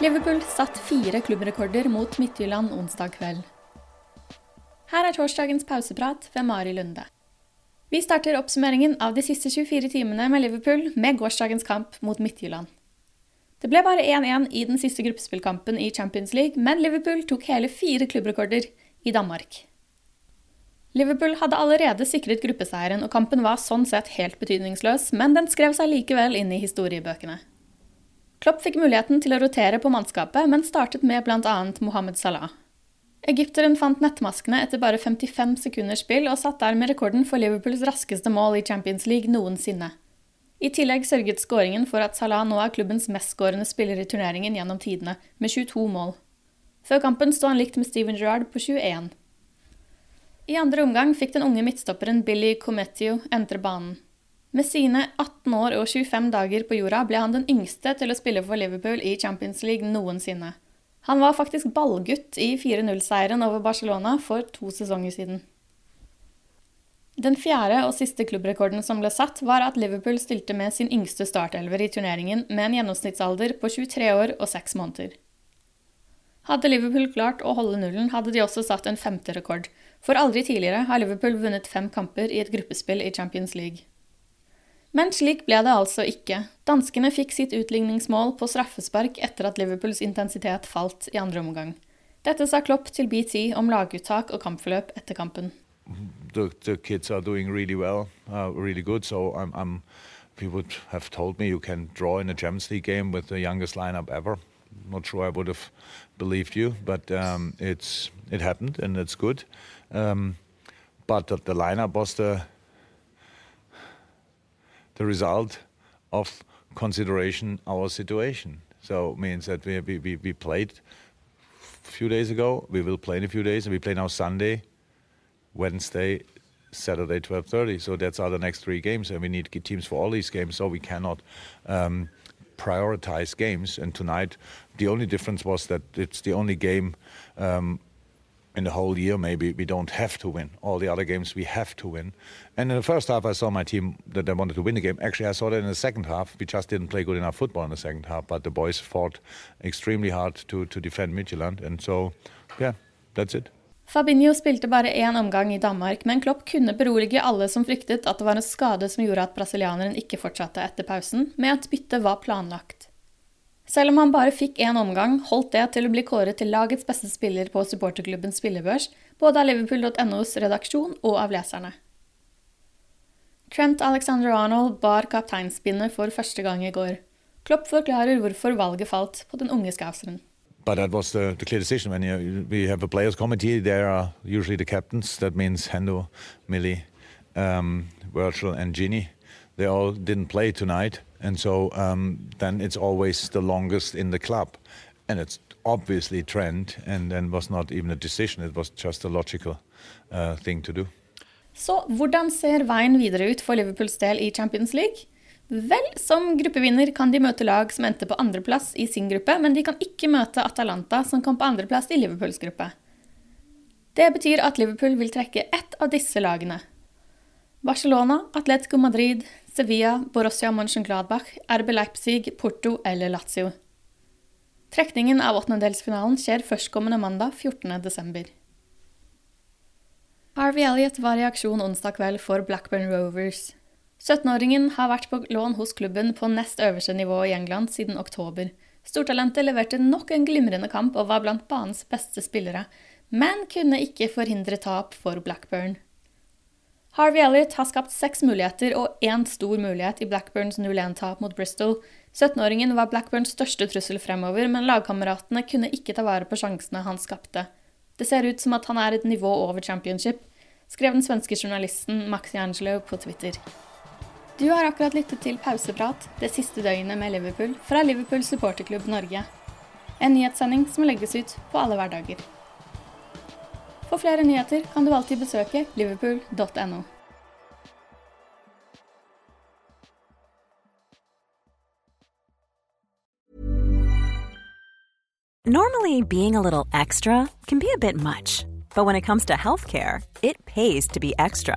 Liverpool satt fire klubbrekorder mot Midtjylland onsdag kveld. Her er torsdagens pauseprat ved Mari Lunde. Vi starter oppsummeringen av de siste 24 timene med Liverpool med gårsdagens kamp mot Midtjylland. Det ble bare 1-1 i den siste gruppespillkampen i Champions League, men Liverpool tok hele fire klubbrekorder i Danmark. Liverpool hadde allerede sikret gruppeseieren, og kampen var sånn sett helt betydningsløs, men den skrev seg likevel inn i historiebøkene. Klopp fikk muligheten til å rotere på mannskapet, men startet med bl.a. Mohammed Salah. Egypteren fant nettmaskene etter bare 55 sekunders spill, og satt der med rekorden for Liverpools raskeste mål i Champions League noensinne. I tillegg sørget skåringen for at Salah nå er klubbens mestskårende spiller i turneringen gjennom tidene, med 22 mål. Før kampen sto han likt med Steven Gerrard på 21. I andre omgang fikk den unge midtstopperen Billy Cometio entre banen. Med sine 18 år og 25 dager på jorda ble han den yngste til å spille for Liverpool i Champions League noensinne. Han var faktisk ballgutt i 4-0-seieren over Barcelona for to sesonger siden. Den fjerde og siste klubbrekorden som ble satt, var at Liverpool stilte med sin yngste startelver i turneringen med en gjennomsnittsalder på 23 år og 6 måneder. Hadde Liverpool klart å holde nullen, hadde de også satt en femte rekord, for aldri tidligere har Liverpool vunnet fem kamper i et gruppespill i Champions League. Men slik ble det altså ikke. Danskene fikk sitt utligningsmål på straffespark etter at Liverpools intensitet falt i andre omgang. Dette sa Klopp til BT om laguttak og kampforløp etter kampen. The, the kids are doing really well, uh, really good. So I'm, I'm, people have told me you can draw in a Champions League game with the youngest lineup ever. Not sure I would have believed you, but um, it's it happened and it's good. Um, but the, the lineup was the the result of consideration our situation. So it means that we, we, we played a few days ago, we will play in a few days, and we play now Sunday, Wednesday, Saturday, 12.30. So that's are the next three games, and we need teams for all these games, so we cannot um, prioritize games. And tonight, the only difference was that it's the only game um, in the whole year maybe we don't have to win. All the other games we have to win. And in the first half, I saw my team that they wanted to win the game. Actually, I saw that in the second half. We just didn't play good enough football in the second half, but the boys fought extremely hard to, to defend Midtjylland. And so, yeah, that's it. Fabinho spilte bare én omgang i Danmark, men Klopp kunne berolige alle som fryktet at det var en skade som gjorde at brasilianeren ikke fortsatte etter pausen, med at byttet var planlagt. Selv om han bare fikk én omgang, holdt det til å bli kåret til lagets beste spiller på supporterklubbens spillebørs, både av liverpool.nos redaksjon og av leserne. Trent Alexander Arnold bar kapteinspinnet for første gang i går. Klopp forklarer hvorfor valget falt på den unge skauseren. But that was the, the clear decision. When you, we have a players' committee, there are usually the captains. That means Hendo, Millie, um, Virgil, and Ginny. They all didn't play tonight. And so um, then it's always the longest in the club. And it's obviously trend, and then was not even a decision, it was just a logical uh, thing to do. Så hvordan ser veien videre ut for Liverpools del i Champions League? Vel, som gruppevinner kan de møte lag som endte på andreplass i sin gruppe, men de kan ikke møte Atalanta, som kom på andreplass i Liverpools gruppe. Det betyr at Liverpool vil trekke ett av disse lagene. Barcelona, Atletico Madrid, Sevilla, Borussia Mönchengladbach, RB Leipzig, Porto eller Lazio. Trekningen av åttendedelsfinalen skjer førstkommende mandag 14.12. Harvey Elliot var i aksjon onsdag kveld for Blackburn Rovers. 17-åringen har vært på lån hos klubben på nest øverste nivå i England siden oktober. Stortalentet leverte nok en glimrende kamp og var blant banens beste spillere, men kunne ikke forhindre tap for Blackburn. Harvey Elliot har skapt seks muligheter og én stor mulighet i Blackburns 0-1-tap mot Bristol. 17-åringen var Blackburns største trussel fremover, men lagkameratene kunne ikke ta vare på sjansene han skapte. Det ser ut som at han er et nivå over championship, skrev den svenske journalisten Maxi Angelo på Twitter. Du har akkurat lyttet til Pauseprat det siste døgnet med Liverpool fra Liverpool supporterklubb Norge. En nyhetssending som legges ut på alle hverdager. For flere nyheter kan du alltid besøke liverpool.no. Normally, being a little extra can be a bit much, but when it comes to healthcare, it pays to be extra.